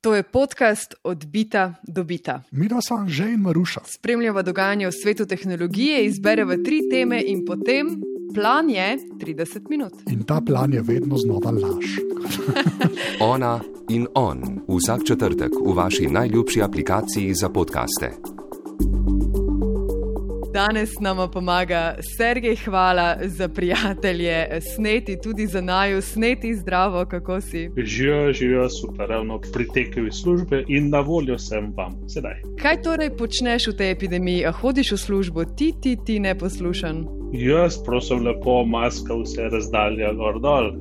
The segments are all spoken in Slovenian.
To je podcast Odbita do bita. Mi dva smo že in Maruša. Spremljava dogajanje v svetu tehnologije, izbereva tri teme in potem plan je 30 minut. In ta plan je vedno znova laž. Ona in on vsak četrtek v vaši najljubši aplikaciji za podkaste. Danes nam pomaga Sergej, hvala za prijatelje, sneti tudi za naju, sneti zdravo, kako si. Živijo, živijo super, ravno pritekajo iz službe in na voljo sem vam sedaj. Kaj torej počneš v tej epidemiji? A hodiš v službo, ti, ti, ti ne poslušan? Jaz, prosim, lepo, maska vse razdalja gor dol.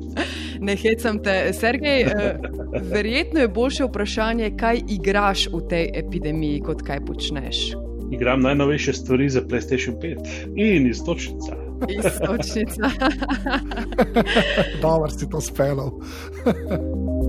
Ne hecam te, Sergej. eh, Verjetno je boljše vprašanje, kaj igraš v tej epidemiji, kot kaj počneš. Igram najnovejše stvari za PlayStation 5 in istočnica. Istočnica. Dobro si to spelal.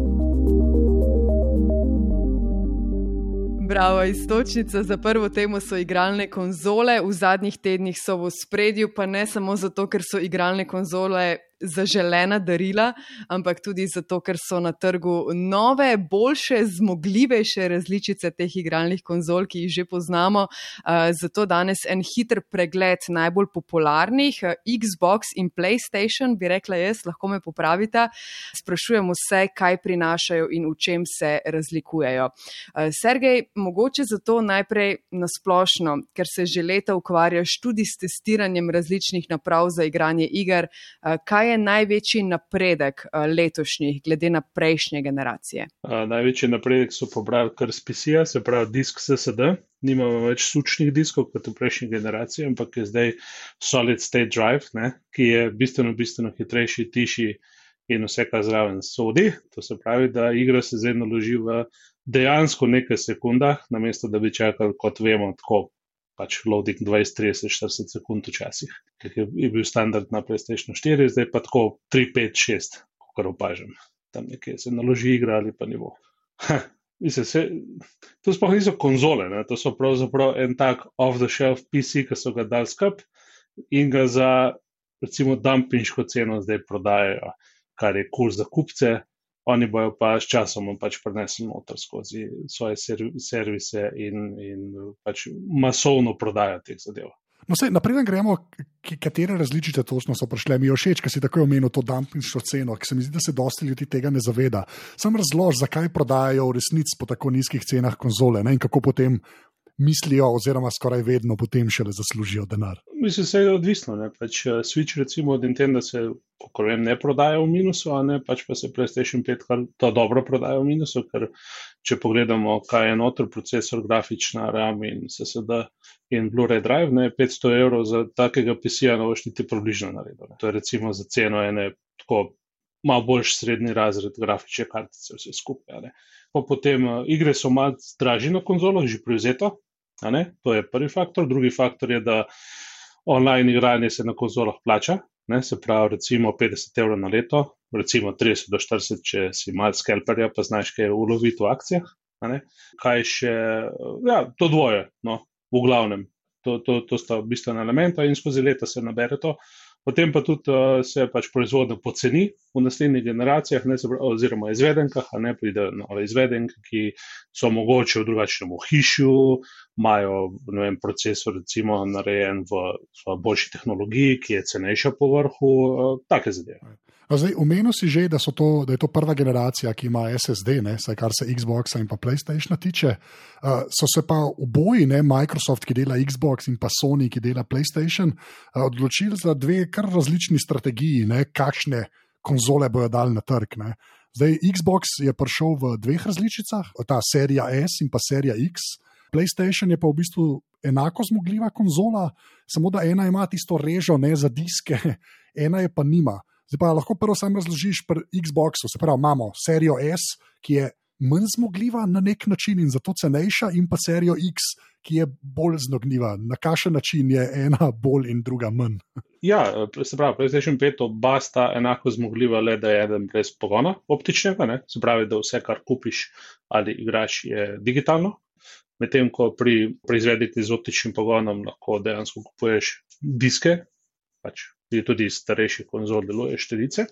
Bravo, istočnica za prvo temo so igralne konzole. V zadnjih tednih so v spredju, pa ne samo zato, ker so igralne konzole zaželena darila, ampak tudi zato, ker so na trgu nove, boljše, zmogljivejše različice teh igralnih konzol, ki jih že poznamo. Zato danes en hiter pregled najbolj popularnih, Xbox in PlayStation, bi rekla jaz, lahko me popravite. Sprašujem vse, kaj prinašajo in v čem se razlikujejo. Sergej, mogoče zato najprej nasplošno, ker se že leta ukvarjaš tudi s testiranjem različnih naprav za igranje iger. Kaj je največji napredek uh, letošnjih, glede na prejšnje generacije? Uh, največji napredek so pobrali kar z PC-ja, se pravi disk SSD. Nimamo več sučnih diskov kot v prejšnji generaciji, ampak je zdaj Solid State Drive, ne, ki je bistveno, bistveno hitrejši, tišji in vse, kar zraven sodi. To se pravi, da igra se zdaj naloži v dejansko nekaj sekundah, namesto da bi čakali, kot vemo, tako pač loading 20, 30, 40 sekund včasih, ker je, je bil standard na PlayStation 4, zdaj pa tako 3, 5, 6, kar opažam. Tam nekje se naloži igra ali pa ne bo. Mislim, se, to sploh niso konzole, ne? to so pravzaprav en tak off-the-shelf PC, ki so ga dali skup in ga za recimo dumpinško ceno zdaj prodajajo, kar je kul cool za kupce. Oni bojo pa s časom pač prenesli noter skozi svoje serv servise in, in pač masovno prodajo teh zadev. No, sej, naprej gremo, katere različice točno so prišle. Mi je všeč, ker si tako omenil to dumpingsko ceno, ki se mi zdi, da se dosti ljudi tega ne zaveda. Sam razlož, zakaj prodajajo v resnici po tako nizkih cenah konzole ne? in kako potem mislijo, oziroma skoraj vedno potem šele zaslužijo denar. Mislim, da je odvisno. Ne? Pač Switch, recimo, od Nintendo se, kako vem, ne prodaja v minusu, a ne pač pa se PlayStation 5 kar to dobro prodaja v minusu, ker če pogledamo, kaj je noter procesor, grafična RAM in SSD in Blu-ray drive, ne 500 evrov za takega PC-ja, boš niti približno naredil. Ne? To je recimo za ceno ene tako malo boljši srednji razred grafične kartice, vse skupaj. Pa potem uh, igre so malo dražje na konzolo, že privzeto. To je prvi faktor. Drugi faktor je, da online igranje se na konzolah plača. Ne? Se pravi, recimo 50 evrov na leto, recimo 30 do 40, če si mal skelperja, pa znaš, kaj uloviti v akcijah. Kaj še, ja, to dvoje, no, v glavnem. To, to, to sta bistvena elementa in skozi leta se nabere to. Potem pa tudi uh, se pač proizvodnjo poceni v naslednjih generacijah, ne, oziroma izvedenkah, a ne pridejo nove izvedenke, ki so mogoče v drugačnem ohišju, imajo vem, procesor recimo narejen v, v boljši tehnologiji, ki je cenejša po vrhu, uh, take zadeve. Zdaj, omenil si že, da, to, da je to prva generacija, ki ima SSD, ne, saj kar se Xboxa in pa PlayStationa tiče. Uh, so se pa oboji, ne, Microsoft, ki dela Xbox in pa Sony, ki dela PlayStation, uh, odločili za dve kar različni strategiji, ne, kakšne konzole bojo dali na trg. Ne. Zdaj, Xbox je prišel v dveh različicah, ta serija S in pa serija X. PlayStation je pa v bistvu enako zmogljiva konzola, samo da ena ima tisto režo ne, za diske, ena je pa nima. Zdaj pa lahko prvo sam razložiš pri Xboxu. Se pravi, imamo serijo S, ki je manj zmogljiva na nek način in zato cenejša, in pa serijo X, ki je bolj zmogljiva. Na kakšen način je ena bolj in druga manj? Ja, se pravi, PlayStation 5 oba sta enako zmogljiva, le da je eden brez pogona optičnega, ne? se pravi, da vse, kar kupiš ali igraš, je digitalno. Medtem ko pri proizvediti z optičnim pogonom lahko dejansko kupuješ diske, pač tudi iz starejših konzol deluje štirice.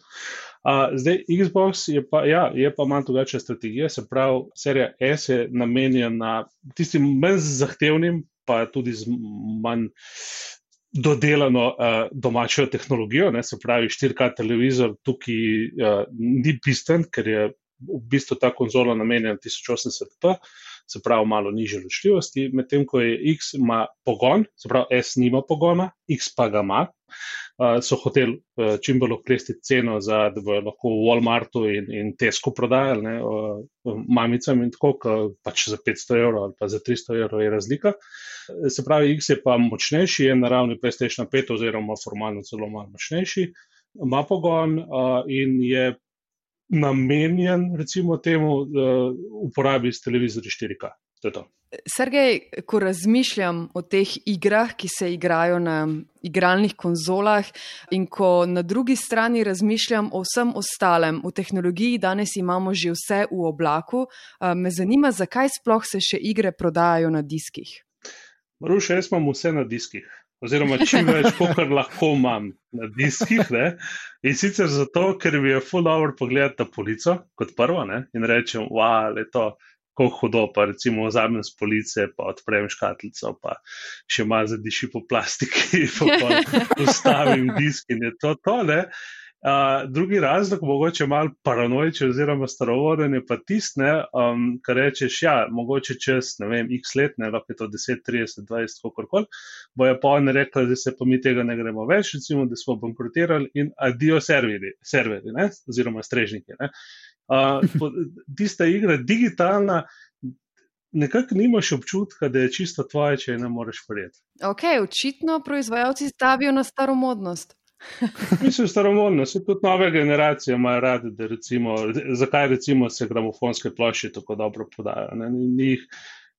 Uh, zdaj, Xbox je pa, ja, je pa malo drugačna strategija, se pravi, serija S je namenjena tistim manj zahtevnim, pa tudi z manj dodelano uh, domačo tehnologijo, ne, se pravi, 4K televizor tukaj uh, ni bistven, ker je v bistvu ta konzola namenjena 1080p, se pravi, malo nižje ločljivosti, medtem ko je X ima pogon, se pravi, S nima pogona, X pa ga ima. Uh, so hoteli uh, čim bolj oklestiti ceno, za, da bodo lahko v Walmartu in, in Tesco prodajali ne, uh, mamicam in tako, pač za 500 evrov ali pa za 300 evrov je razlika. Se pravi, X je pa močnejši, je na ravni PlayStation 5 oziroma formalno celo malo močnejši, ima pogon uh, in je namenjen, recimo, temu, da uporabi televizorje 4K. Sergej, ko razmišljam o teh igrah, ki se igrajo na igralnih konzolah, in ko na drugi strani razmišljam o vsem ostalem, v tehnologiji danes imamo že vse v oblaku, me zanima, zakaj sploh se še igre prodajajo na diskih. Ruše, jaz imam vse na diskih oziroma čim več, kot lahko imam na diskih. Ne? In sicer zato, ker mi je full hour pogledati na polico kot prvo ne? in rečem, wow, le to. Ko hudo, pa recimo vzamem z police, pa odprem škatlico, pa še malo zadiši po plastiki, pa ustavim disk in je to to. Ne? drugi razlog, mogoče malo paranoičen oziroma starovoden, je pa tiste, um, kar rečeš, ja, mogoče čez, ne vem, x let, ne lahko je to 10, 30, 20, kakorkoli, bojo pa oni rekli, da se pa mi tega ne gremo več, recimo, da smo bankrotirali in adijo serveri, serveri ne, oziroma strežniki. Ne. Uh, tista igra, digitalna, nekako nimaš občutka, da je čisto tvoje, če je ne moreš prijeti. Ok, očitno proizvajalci stavijo na staromodnost. Mislim, staromodno, se tudi nove generacije imajo radi, da recimo, zakaj recimo se gramofonske plošče tako dobro podajo. Njih,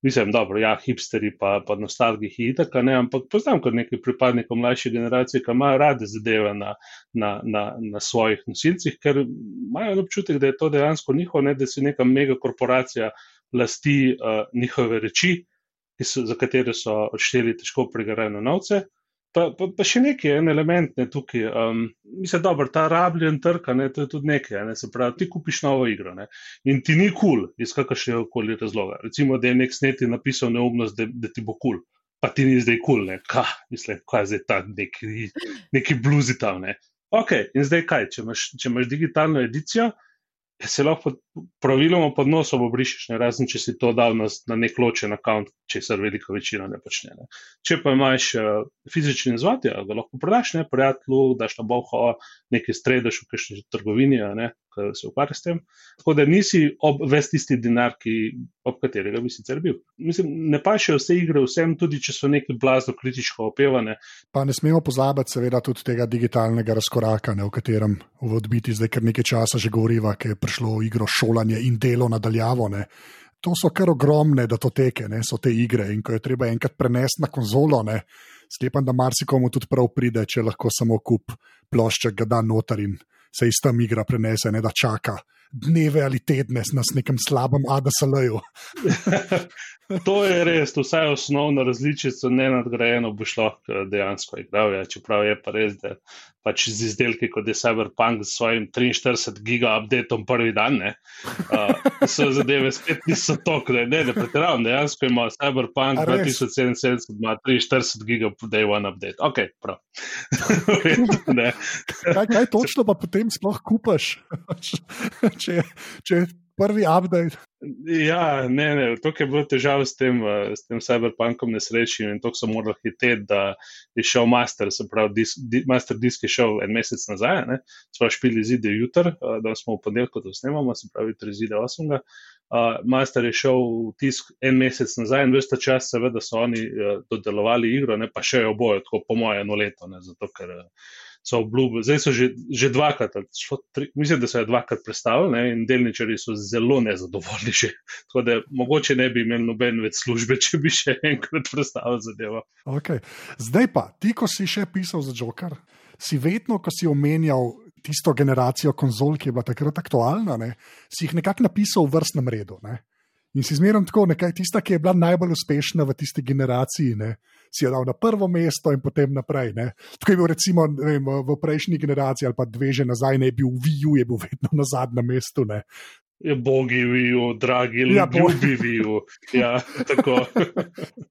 mislim, dobro, ja, hipsteri pa, pa nostalgiji in tako, ne, ampak poznam kot nekaj pripadnikov mlajše generacije, ki imajo radi zadeve na, na, na, na svojih nosilcih, ker imajo občutek, da je to dejansko njihovo, ne da si neka mega korporacija lasti uh, njihove reči, so, za katere so odšteli težko pregarajene novce. Pa, pa, pa še nekaj, en element ne, tukaj. Um, mislim, da ta rabljen trg, to je tudi nekaj. Ne, se pravi, ti kupiš novo igro ne, in ti ni kul, cool, iz kakršnega koli razloga. Recimo, da je nek sneti napisal neumnost, da, da ti bo kul, cool, pa ti ni zdaj kul, cool, kaj, mislim, kaj je zdaj ta neki, neki bluzi tam. Ne. Ok, in zdaj kaj, če imaš, če imaš digitalno edicijo, se lahko praviloma pod nosom obrišeš, ne razen če si to dal na, na nek ločen račun, če se velika večina ne počne. Ne. Če pa imaš uh, fizični ja, ga lahko prodaš, ne prijatelju, daš na boho, nekaj stredaš v kakšni trgovini, ne, se ukvarja s tem. Tako da nisi ob ves tisti denar, ki, ob katerega bi sicer bil. Mislim, ne pa še vse igre, vsem, tudi če so neki blazno kritično opevane. Pa ne smemo pozabiti, seveda, tudi tega digitalnega razkoraka, ne, o katerem v odbiti zdaj kar nekaj časa že govoriva, ki je prišlo v igro šolanje in delo nadaljavo. Ne. To so kar ogromne datoteke, ne, so te igre in ko je treba enkrat prenesti na konzolo, ne, sklepam, da marsikomu tudi prav pride, če lahko samo kup plošček, ga da noter in se iz tam igra prenese, ne da čaka dneve ali tedne na nekem slabem ADSL-ju. to je res, vsaj osnovno različico, ne nadgrajeno, bo šlo dejansko igral. Ja, čeprav je pa res, da pač z izdelki kot je Cyberpunk s svojim 43 giga updateom prvi dan, ne, uh, so zadeve spet niso tok, da ne, ne pretiravam, dejansko ima Cyberpunk 2077, ima 43 giga day one update. Ok, prav. kaj, kaj točno pa potem sploh kupaš? če, če prvi update. Ja, ne, ne, to je bilo težavo s tem, eh, s tem Cyberpunkom nesrečnim in to so morali hiteti, da je šel Master, se pravi, disk, di, Master Disk je šel en mesec nazaj, smo špili zide jutr, eh, da smo v ponedeljek to snemamo, se pravi, tri zide osmega. Uh, Master je šel v tisk en mesec nazaj in veste čas, seveda so oni uh, dodelovali igro, ne pa še oboje, tako po moje eno leto, ne, zato ker uh, so obljubili, zdaj so že, že dvakrat, tri, mislim, da so jo dvakrat predstavili ne, in delničari so zelo nezadovoljni. Že. Tako da mogoče ne bi imeli noben več službe, če bi še enkrat predstavili zadevo. Okay. Zdaj pa, ti, ko si še pisal za Joker, si vedno, ko si omenjal tisto generacijo konzol, ki je bila takrat aktualna, ne, si jih nekako napisal v vrstnem redu. Ne. In si zmeraj tako, nekaj tista, ki je bila najbolj uspešna v tisti generaciji, ne, si jo dal na prvo mesto in potem naprej. Ne. Tako je bil recimo vem, v prejšnji generaciji ali pa dve že nazaj, ne bil VU, je bil vedno na zadnjem mestu. Ne. Je bogi vijo, dragi Ja, ljudje, ljubi vijo. Ja, tako.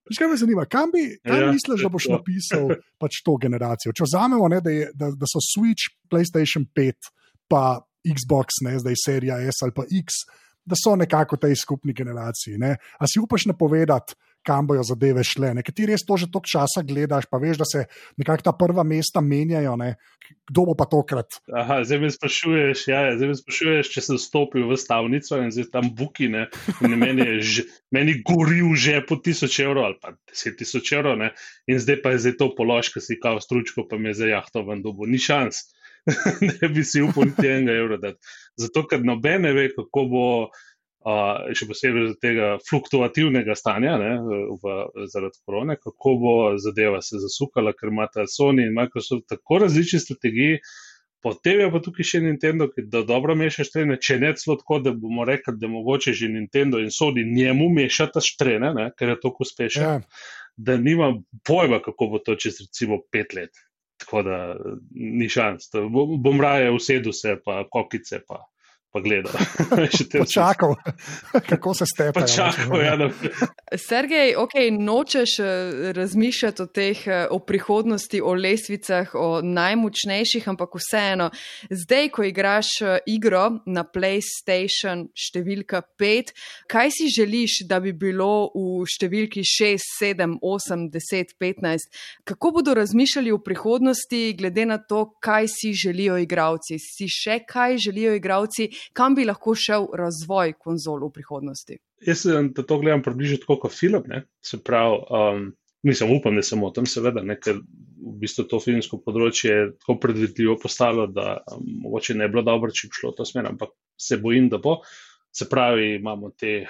Veš, kaj me zanima, kam bi kam Ja, misliš, da boš to. napisal pač to generacijo? Če vzamemo, ne, da, je, da, da so Switch, PlayStation 5, pa Xbox, ne, zdaj serija S ali pa X, da so nekako v tej skupni generaciji. Ne. A si upaš napovedati, kam bojo zadeve šle? Ne? Ker ti res to že toliko časa gledaš, pa veš, da se nekako ta prva mesta menjajo. Ne. Kdo bo pa tokrat? Aha, zdaj me sprašuješ, ja, ja, zdaj me sprašuješ, če sem stopil v stavnico in zdaj tam bukine. In meni, je že, meni gori v žepu tisoč evrov ali pa deset tisoč evrov, ne? in zdaj pa je to polož, ki si kao stručko, pa me je za jahto ven dobo. Ni šans, da bi si upal niti enega evra dati. Zato, ker noben ne ve, kako bo. Uh, še posebej zaradi tega fluktuativnega stanja ne, v, zaradi korone, kako bo zadeva se zasukala, ker imata Sony in Microsoft tako različne strategije, potem je pa tukaj še Nintendo, ki da dobro meša štrene, če ne celo tako, da bomo rekli, da mogoče že Nintendo in Sony njemu mešata štrene, ne, ker je tako uspešen, Ja. da nima pojma, kako bo to čez recimo pet let. Tako da ni šans. Bom raje usedel se, pa kokice, pa, pa gledal. Počakal, kako se stepe. Pa čakal, ja, da, Sergej, ok, nočeš eh, razmišljati o teh, eh, o prihodnosti, o lesvicah, o najmočnejših, ampak vseeno, zdaj, ko igraš eh, igro na PlayStation številka 5, kaj si želiš, da bi bilo v številki 6, 7, 8, 10, 15? Kako bodo razmišljali o prihodnosti, glede na to, kaj si želijo igravci? Si še kaj želijo igravci, kam bi lahko šel razvoj konzol v prihodnosti? jaz sem da to gledam približno tako kot film. Ne? Se pravi, um, mislim, upam, da sem o tem, seveda, ne, ker v bistvu to filmsko področje je tako predvidljivo postalo, da mogoče ne bi bilo dobro, če bi šlo v to smer, ampak se bojim, da bo. Se pravi, imamo te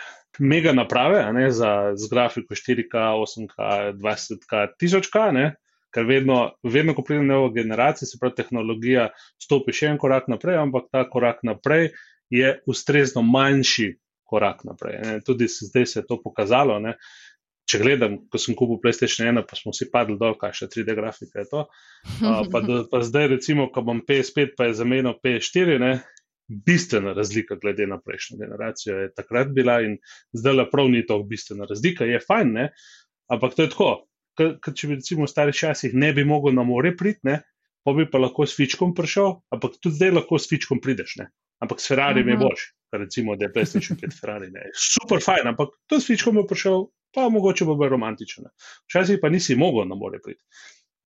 mega naprave ne, za, z grafiko 4K, 8K, 20K, 1000K, ne, ker vedno, vedno, ko pride nova generacija, se pravi, tehnologija stopi še en korak naprej, ampak ta korak naprej je ustrezno manjši korak naprej. Ne. Tudi se, zdaj se je to pokazalo. Ne. Če gledam, ko sem kupil PlayStation 1, pa smo vsi padli dol, kaj še 3D grafika je to. Uh, pa, do, pa zdaj, recimo, ko bom PS5, pa je zamenjal PS4, ne, bistvena razlika glede na prejšnjo generacijo je takrat bila in zdaj le prav ni to bistvena razlika. Je fajn, ne, ampak to je tako. Ker če bi recimo v starih časih ne bi mogel na more priti, ne, pa bi pa lahko s fičkom prišel, ampak tudi zdaj lahko s fičkom prideš. Ne. Ampak s Ferrari je Mhm. kar recimo, da je PlayStation 5 Ferrari. Ne. Super fajn, ampak tudi s fičkom bo prišel, pa mogoče bo bolj romantičen. Včasih pa nisi mogel na more priti.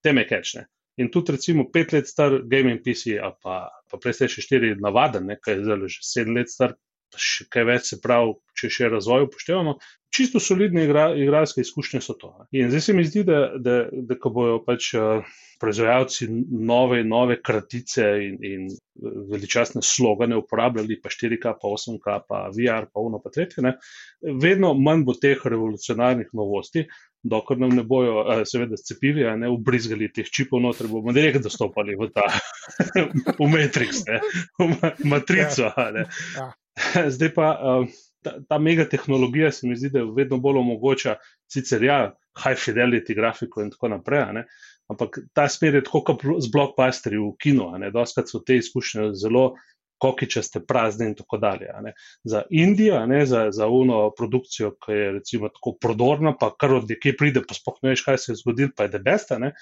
Tem je kečne. In tudi recimo pet let star gaming PC, a pa, pa PlayStation 4 navaden, ne, kaj je zdaj že sedem let star, še kaj več se pravi, če še razvoj upoštevamo. Čisto solidne igra, igralske izkušnje so to. In zdaj se mi zdi, da, da, da ko bojo pač uh, proizvajalci nove, nove kratice in, in veličastne slogane uporabljali, pa 4K, pa 8K, pa VR, pa uno, pa tretje, ne, vedno manj bo teh revolucionarnih novosti, dokler nam ne bojo, eh, seveda, a ne ubrizgali teh čipov noter, bomo direkt dostopali v ta, v Matrix, ne, v ma- matrico. ne. Zdaj pa um, ta, ta mega tehnologija se mi zdi, da vedno bolj omogoča, sicer ja, high fidelity grafiko in tako naprej, ne, ampak ta smer je tako kot z blockbusterji v kinu, ne, doskrat so te izkušnje zelo kokičaste, prazne in tako dalje. ne. Za Indijo, ne, za, za uno produkcijo, ki je recimo tako prodorna, pa kar od nekje pride, pa sploh ne veš, kaj se je zgodilo, pa je debesta, ne,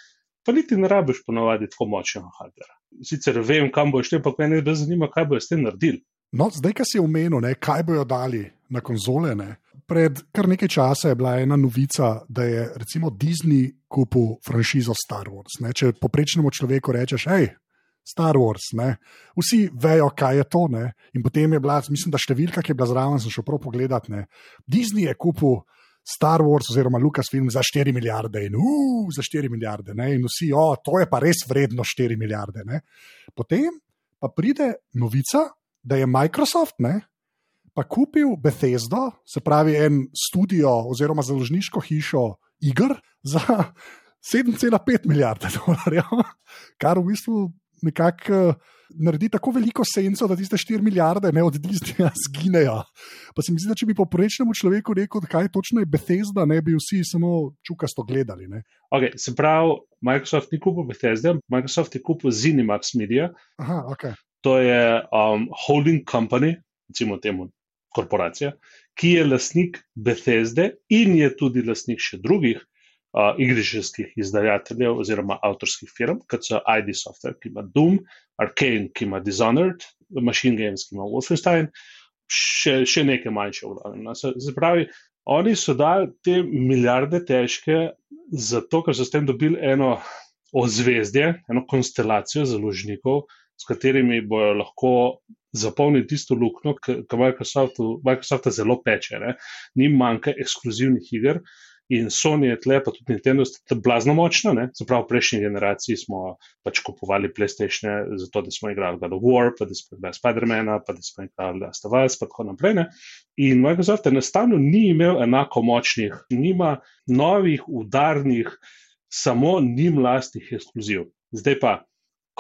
pa niti ne rabiš ponovadi tako močnega hardvera. Sicer vem, kam boš te, pa mene bolj zanima, kaj bojo s tem naredili. No, zdaj, ki si omenil, ne, kaj bojo dali na konzole. Ne. Pred kar nekaj časa je bila ena novica, da je recimo Disney kupil franšizo Star Wars. Ne. Če poprečnemu človeku rečeš, hej, Star Wars, ne, vsi vejo, kaj je to. Ne. In potem je bila, mislim, da številka, ki je bila zraven, sem šel prav pogledat. Ne. Disney je kupil Star Wars oziroma Lucasfilm za 4 milijarde in uf, za 4 milijarde. Ne. In vsi, o, to je pa res vredno 4 milijarde. Ne. Potem pa pride novica, da je Microsoft ne, pa kupil Bethesdo, se pravi en studio oziroma založniško hišo iger za 7,5 milijarde dolarjev, kar v bistvu nekako. naredi tako veliko senco, da tiste 4 milijarde ne od Disneyja zginejo. Pa se mi zdi, da če bi poprečnemu človeku rekel, kaj točno je Bethesda, ne bi vsi samo čukasto gledali. Okay, se pravi, Microsoft ni kupil Bethesda, Microsoft je kupil Zenimax Media. Aha, okay. To je um, holding company, recimo temu korporacija, ki je lasnik Bethesde in je tudi lasnik še drugih uh, igriščskih izdajateljev oziroma avtorskih firm, kot so ID Software, ki ima Doom, Arcane, ki ima Dishonored, Machine Games, ki ima Wolfenstein, še, še nekaj manjše vlade. No, se, se pravi, oni so dali te milijarde težke zato, ker so s tem dobili eno ozvezdje, eno konstelacijo založnikov, s katerimi bojo lahko zapolnili tisto luknjo, ki Microsoftu, Microsoftu zelo peče. Ne? Ni manjka ekskluzivnih iger. In Sony je tle, pa tudi Nintendo, sta blazno močna. Zaprav v prejšnji generaciji smo pač kupovali PlayStation, zato da smo igrali God of War, pa da smo igrali Spider-Mana, pa da smo igrali Last of Us, pa tako naprej. Ne? In Microsoft enostavno ni imel enako močnih, nima novih, udarnih, samo njim lastnih ekskluziv. Zdaj pa,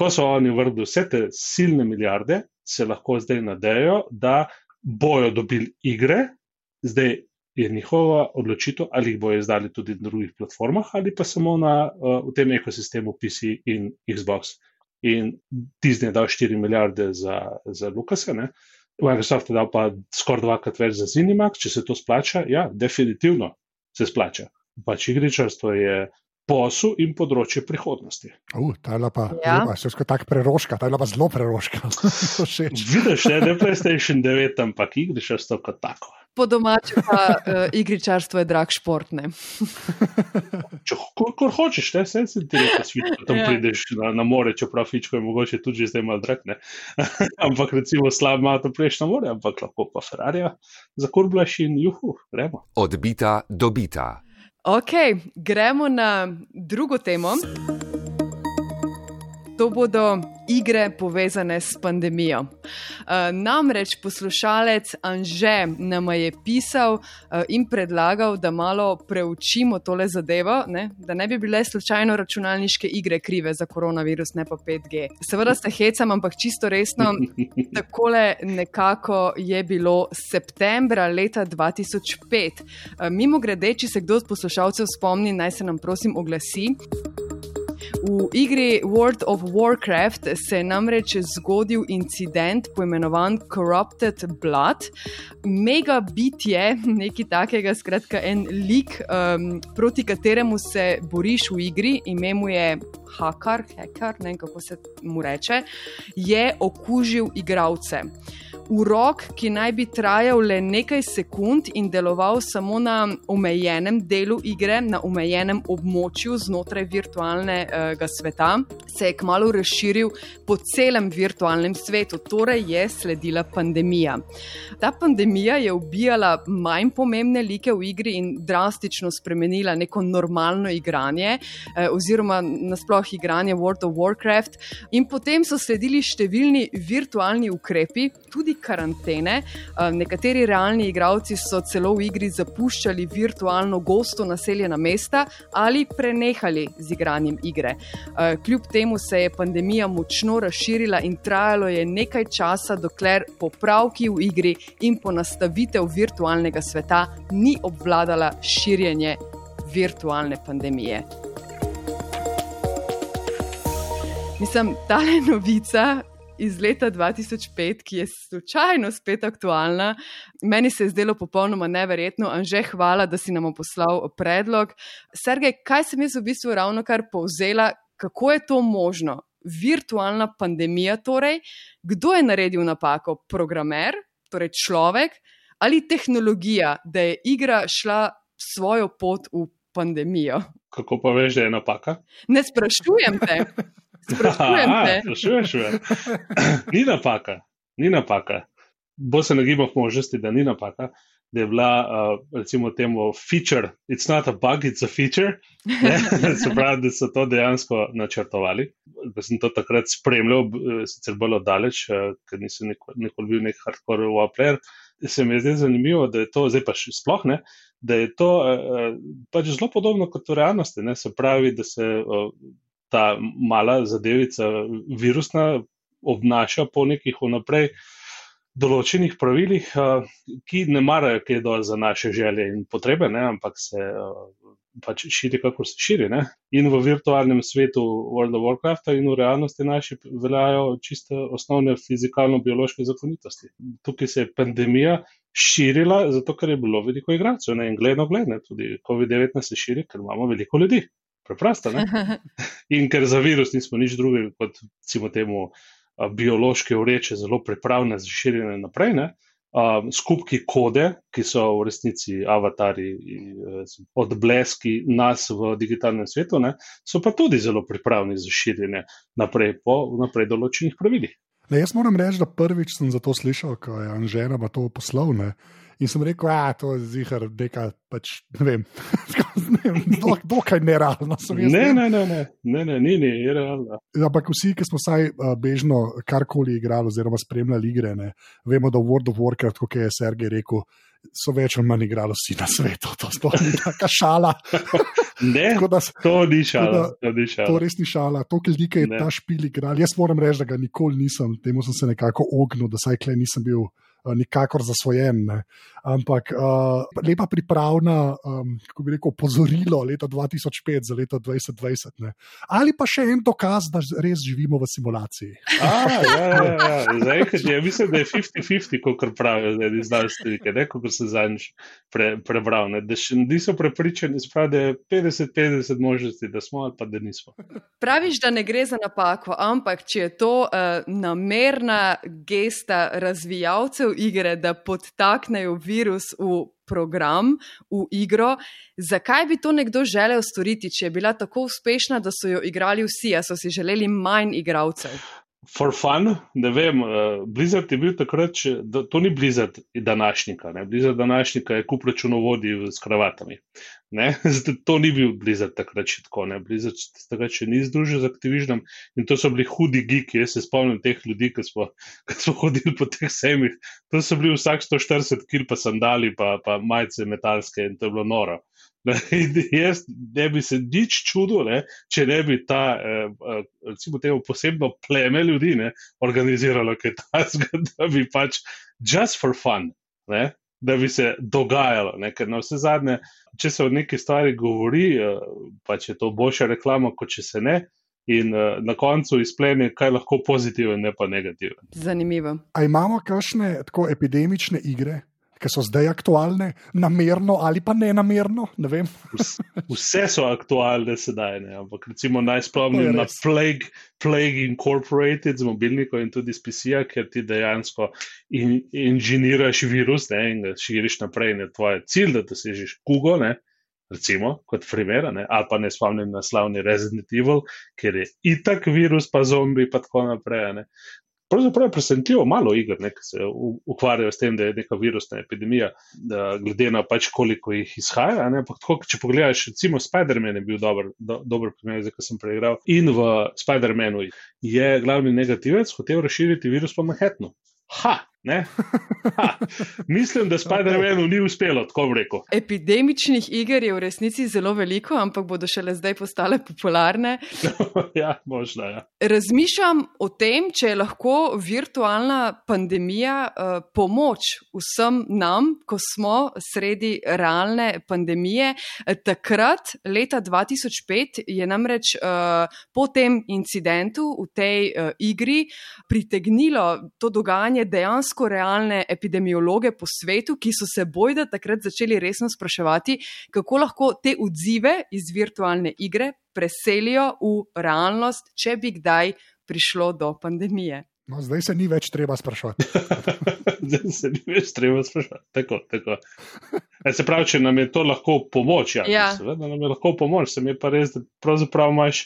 ko so oni vrgli vse te silne milijarde, se lahko zdaj nadejo, da bojo dobili igre. Zdaj, je njihova odločitev, ali jih bojo izdali tudi na drugih platformah, ali pa samo na, uh, v tem ekosistemu PC in Xbox. In Disney je dal 4 milijarde za, za Lucase, ne? Microsoft je dal pa skoraj dvakrat več za Zenimax, če se to splača. Ja, definitivno se splača. Pač igričarstvo je posel in področje prihodnosti. Uh, ta je pa, ja. pa tako preroška, ta je pa zelo preroška. Vidiš, ne, ne PlayStation 9, ampak igričarstvo kot tako. Po domačem, pa uh, igričarstvo je drag šport. Če ho hočeš, ne se ti reče, da tam ja. prideš na, na more, čeprav fičko je mogoče tudi zdaj malo drag. ampak recimo slab ima to prejš na more, ampak lahko pa Ferrari, za kurblaš in juhu, gremo. Odbita, dobita. Ok, gremo na drugo temo to bodo igre povezane s pandemijo. Uh, namreč poslušalec Anže nam je pisal uh, in predlagal, da malo preučimo tole zadevo, ne? da ne bi bile slučajno računalniške igre krive za koronavirus, ne pa 5G. Seveda se hecam, ampak čisto resno, takole nekako je bilo septembra leta 2005. Uh, mimo grede, če se kdo od poslušalcev spomni, naj se nam prosim oglasi. V igri World of Warcraft se je namreč zgodil incident poimenovan Corrupted Blood. Mega bitje, nekaj takega, skratka, en lik, um, proti kateremu se boriš v igri, ime mu je Hakar, hacker, ne vem kako se mu reče, je okužil igralce urok, ki naj bi trajal le nekaj sekund in deloval samo na omejenem delu igre, na omejenem območju znotraj virtualnega sveta, se je kmalo razširil po celem virtualnem svetu, torej je sledila pandemija. Ta pandemija je ubijala manj pomembne like v igri in drastično spremenila neko normalno igranje, eh, oziroma nasploh igranje World of Warcraft, in potem so sledili številni virtualni ukrepi, tudi karantene. Nekateri realni igralci so celo v igri zapuščali virtualno gosto naseljena mesta ali prenehali z igranjem igre. Kljub temu se je pandemija močno razširila in trajalo je nekaj časa, dokler popravki v igri in ponastavitev virtualnega sveta ni obvladala širjenje virtualne pandemije. Mislim, ta novica iz leta 2005, ki je slučajno spet aktualna. Meni se je zdelo popolnoma neverjetno, in že hvala, da si nam poslal predlog. Sergej, kaj sem jaz v bistvu ravno kar povzela, kako je to možno? Virtualna pandemija, torej, kdo je naredil napako? Programer, torej človek ali tehnologija, da je igra šla svojo pot v pandemijo? Kako pa veš, da je napaka? Ne sprašujem te. Sprašujem te. Sprašuješ, ni napaka, ni napaka. Bo se nagibal k možnosti, da ni napaka, da je bila, uh, recimo, temu feature, it's not a bug, it's a feature. se pravi, da so to dejansko načrtovali. Da sem to takrat spremljal, sicer bolj oddaleč, uh, ker nisem nikoli bil nek hardcore warplayer. Se mi je zdaj zanimivo, da je to, zdaj pa še sploh ne, da je to uh, pač zelo podobno kot v realnosti. Ne? Se pravi, da se uh, ta mala zadevica, virusna, obnaša po nekih vnaprej določenih pravilih, ki ne marajo, kaj dol za naše želje in potrebe, ne, ampak se pač širi, kako se širi. Ne? In v virtualnem svetu World of Warcraft in v realnosti naši veljajo čiste osnovne fizikalno-biološke zakonitosti. Tukaj se je pandemija širila, zato ker je bilo veliko igralcev in gledno gledne. Tudi COVID-19 se širi, ker imamo veliko ljudi. Preprosto. Ne? In ker za virus nismo nič drugega kot, recimo, temu biološke ureče, zelo pripravljene za širjenje naprej. Ne? um, skupki kode, ki so v resnici avatari, eh, odbleski nas v digitalnem svetu, ne, so pa tudi zelo pripravljeni za širjenje naprej po naprej določenih pravilih. Ne, jaz moram reči, da prvič sem za to slišal, ko je Anžena to poslovne. In sem rekel, da je to zihar, neka, pač, ne vem, dokaj nerealno. Ne, ne, ne, ne, ne, ne, ni, ni, je realno. Ampak vsi, ki smo vsaj uh, bežno karkoli igrali, oziroma spremljali igre, ne, vemo, da v World of Warcraft, kot je Sergej rekel, so več ali manj igrali vsi na svetu. To sploh ni taka šala. ne, da, to ni šala. Da, to, ni šala. to res ni šala. To, ki je ta špil igral. Jaz moram reči, da ga nikoli nisem, temu sem se nekako ognil, da saj klej nisem bil. Eh, nikakor zasvojen. Ne. Ampak uh, lepa pripravna, um, kako bi rekel, pozorilo leta 2005 za leto 2020. Ne. Ali pa še en dokaz, da res živimo v simulaciji. A, ja, ja, ja. Zdaj, je, mislim, da je 50-50, kot pravijo zdaj znanstveniki, kot se zadnjič pre, prebral. Ne. Da še niso prepričani, da je 50-50 možnosti, da smo ali pa da nismo. Praviš, da ne gre za napako, ampak če je to uh, namerna gesta razvijalcev, igre, da podtaknejo virus v program, v igro. Zakaj bi to nekdo želel storiti, če je bila tako uspešna, da so jo igrali vsi, a so si želeli manj igralcev? For fun, ne vem, uh, Blizzard je bil takrat, če, da, to ni Blizzard današnjika. Ne? Blizzard današnjika je kup računovodij s kravatami. to ni bil Blizzard takrat še tako. Ne? Blizzard takrat še ni združil z Activisionom in to so bili hudi geeki. Jaz se spomnim teh ljudi, ki smo, smo hodili po teh semih. To so bili vsak 140 kil pa sandali, pa, pa majice metalske in to je bilo noro. Jaz ne bi se nič čudil, ne, če ne bi ta, eh, eh, recimo, temu posebno pleme ljudi ne, organiziralo, tajska, da bi pač just for fun, ne, da bi se dogajalo. Ne, ker na vse zadnje, če se o neki stvari govori, eh, pač je to boljša reklama, kot če se ne. In uh, na koncu izplene, kaj lahko pozitivno, ne pa negativno. Zanimivo. A imamo kakšne tako epidemične igre, ki so zdaj aktualne, namerno ali pa ne namerno. Ne Vse so aktualne sedaj, ne? ampak recimo naj spomnim na Plague, Plague Incorporated z mobilnikom in tudi s PC-ja, ker ti dejansko in, inženiraš virus ne? in ga širiš naprej. Ne? Tvoj cilj, da dosežeš kugo. Ne? Recimo, kot primer, ali pa ne spomnim na slavni Resident Evil, ker je itak virus, pa zombi, pa tako naprej. Pravzaprav je presenetljivo malo iger, ne, ki se ukvarjajo s tem, da je neka virusna epidemija, da glede na pač koliko jih izhaja. Ne, tako, če pogledaš, recimo Spider-Man je bil dober, do, dober primer, zdaj, ko sem preigral. In v Spider-Manu je glavni negativec hotel razširiti virus po Manhattnu. Ha! Ha, mislim, da Spider-Manu ni uspelo, tako bi rekel. Epidemičnih iger je v resnici zelo veliko, ampak bodo šele zdaj postale popularne. ja, možno. Ja. Razmišljam o tem, če je lahko virtualna pandemija uh, pomoč vsem nam, ko smo sredi realne pandemije. Takrat, leta 2005, je namreč uh, po tem incidentu v tej uh, igri pritegnilo to dogajanje dejansko dejansko realne epidemiologe po svetu, ki so se bojda takrat začeli resno spraševati, kako lahko te odzive iz virtualne igre preselijo v realnost, če bi kdaj prišlo do pandemije. No, zdaj se ni več treba sprašovati. zdaj se ni več treba sprašovati. Tako, tako. E, se pravi, če nam je to lahko pomoč, ja, ja. seveda nam je lahko pomoč, se mi je pa res, da pravzaprav imaš,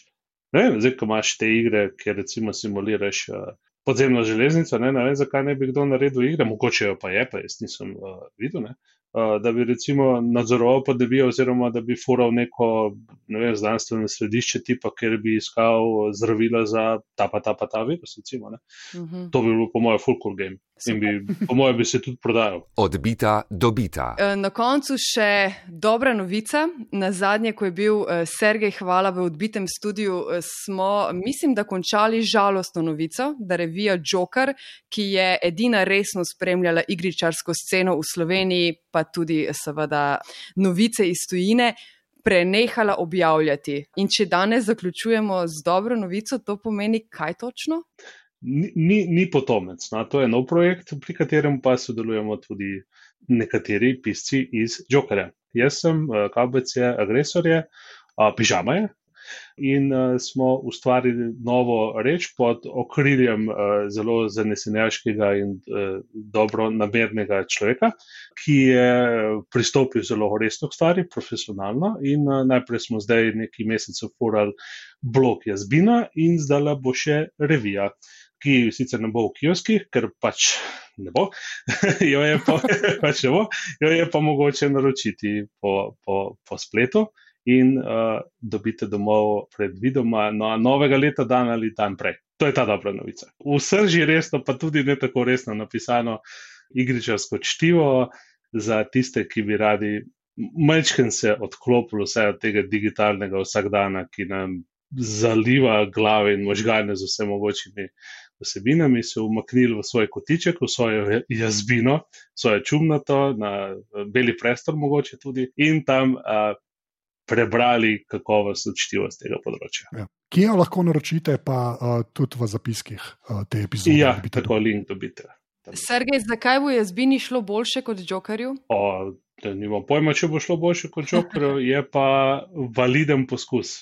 ne vem, zdaj, ko imaš te igre, kjer recimo simuliraš uh, podzemno železnico, ne, ne vem, zakaj ne bi kdo naredil igre, mogoče jo pa je, pa jaz nisem uh, videl. Ne. Uh, da bi recimo nadzoroval pandemijo, oziroma da bi fural neko ne vem, znanstveno središče, tipa, ker bi iskal zdravila za ta pa ta pa ta virus. Recimo, uh -huh. To bi bilo, po mojem, full cool game. In bi, po mojem, bi se tudi prodajal. Odbita, dobita. E, na koncu še dobra novica. Na zadnje, ko je bil Sergej Hvala v odbitem studiu, smo, mislim, da končali žalostno novico, da revija Joker, ki je edina resno spremljala igričarsko sceno v Sloveniji, pa tudi seveda novice iz tujine, prenehala objavljati. In če danes zaključujemo z dobro novico, to pomeni kaj točno? Ni, ni, ni potomec. No? To je nov projekt, pri katerem pa sodelujemo tudi nekateri pisci iz Jokerja. Jaz sem, eh, KBC, agresor je, pižama je, in uh, smo ustvarili novo reč pod okriljem uh, zelo zanesenjaškega in uh, dobro namernega človeka, ki je pristopil zelo resno k stvari, profesionalno. In uh, najprej smo zdaj nekaj mesecev furali blog jazbina in zdaj bo še revija. Ki sicer ne bo v kioskih, ker pač ne bo, jo je pa, pač ne bo, jo je pa mogoče naročiti po, po, po spletu in uh, dobite domov predvidoma no, novega leta, dan ali dan prej. To je ta dobra novica. V srži resno, pa tudi ne tako resno napisano igričarsko čtivo za tiste, ki bi radi majčken se odklopili vse od tega digitalnega vsakdana, ki nam zaliva glave in možgane z vse mogočimi vsebinami, se umaknili v svoj kotiček, v svojo jazbino, svoje čumnato, na beli prestor mogoče tudi in tam uh, prebrali kakovost učljivost tega področja. Ja. Kje jo lahko naročite, pa uh, tudi v zapiskih uh, te epizode? Ja, tako link dobite. Sergej, zakaj bo jazbini šlo boljše kot Jokerju? O, nimam pojma, če bo šlo boljše kot Jokerju, je pa validen poskus.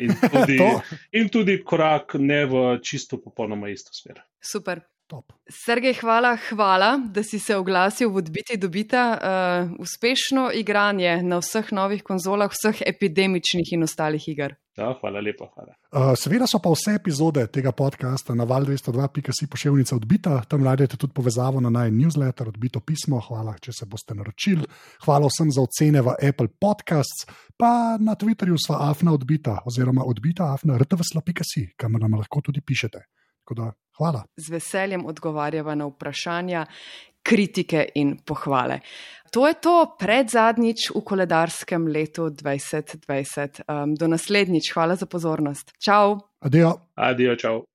In tudi, in tudi korak ne v čisto popolnoma isto smer. Super. Top. Sergej, hvala, hvala, da si se oglasil v odbiti dobita. Uh, uspešno igranje na vseh novih konzolah, vseh epidemičnih in ostalih iger. Ja, hvala lepa. Hvala. Uh, seveda so pa vse epizode tega podcasta na val202.si pošiljnica odbita. Tam najdete tudi povezavo na naj newsletter, odbito pismo. Hvala, če se boste naročili. Hvala vsem za ocene v Apple Podcasts, pa na Twitterju sva afna odbita oziroma odbita afna rtvsla.si, kamor nam lahko tudi pišete. Da, hvala. Z veseljem odgovarjava na vprašanja, kritike in pohvale. To je to pred zadnjič v koledarskem letu 2020. Um, do naslednjič, hvala za pozornost. Čau. Adijo. Adijo, čau.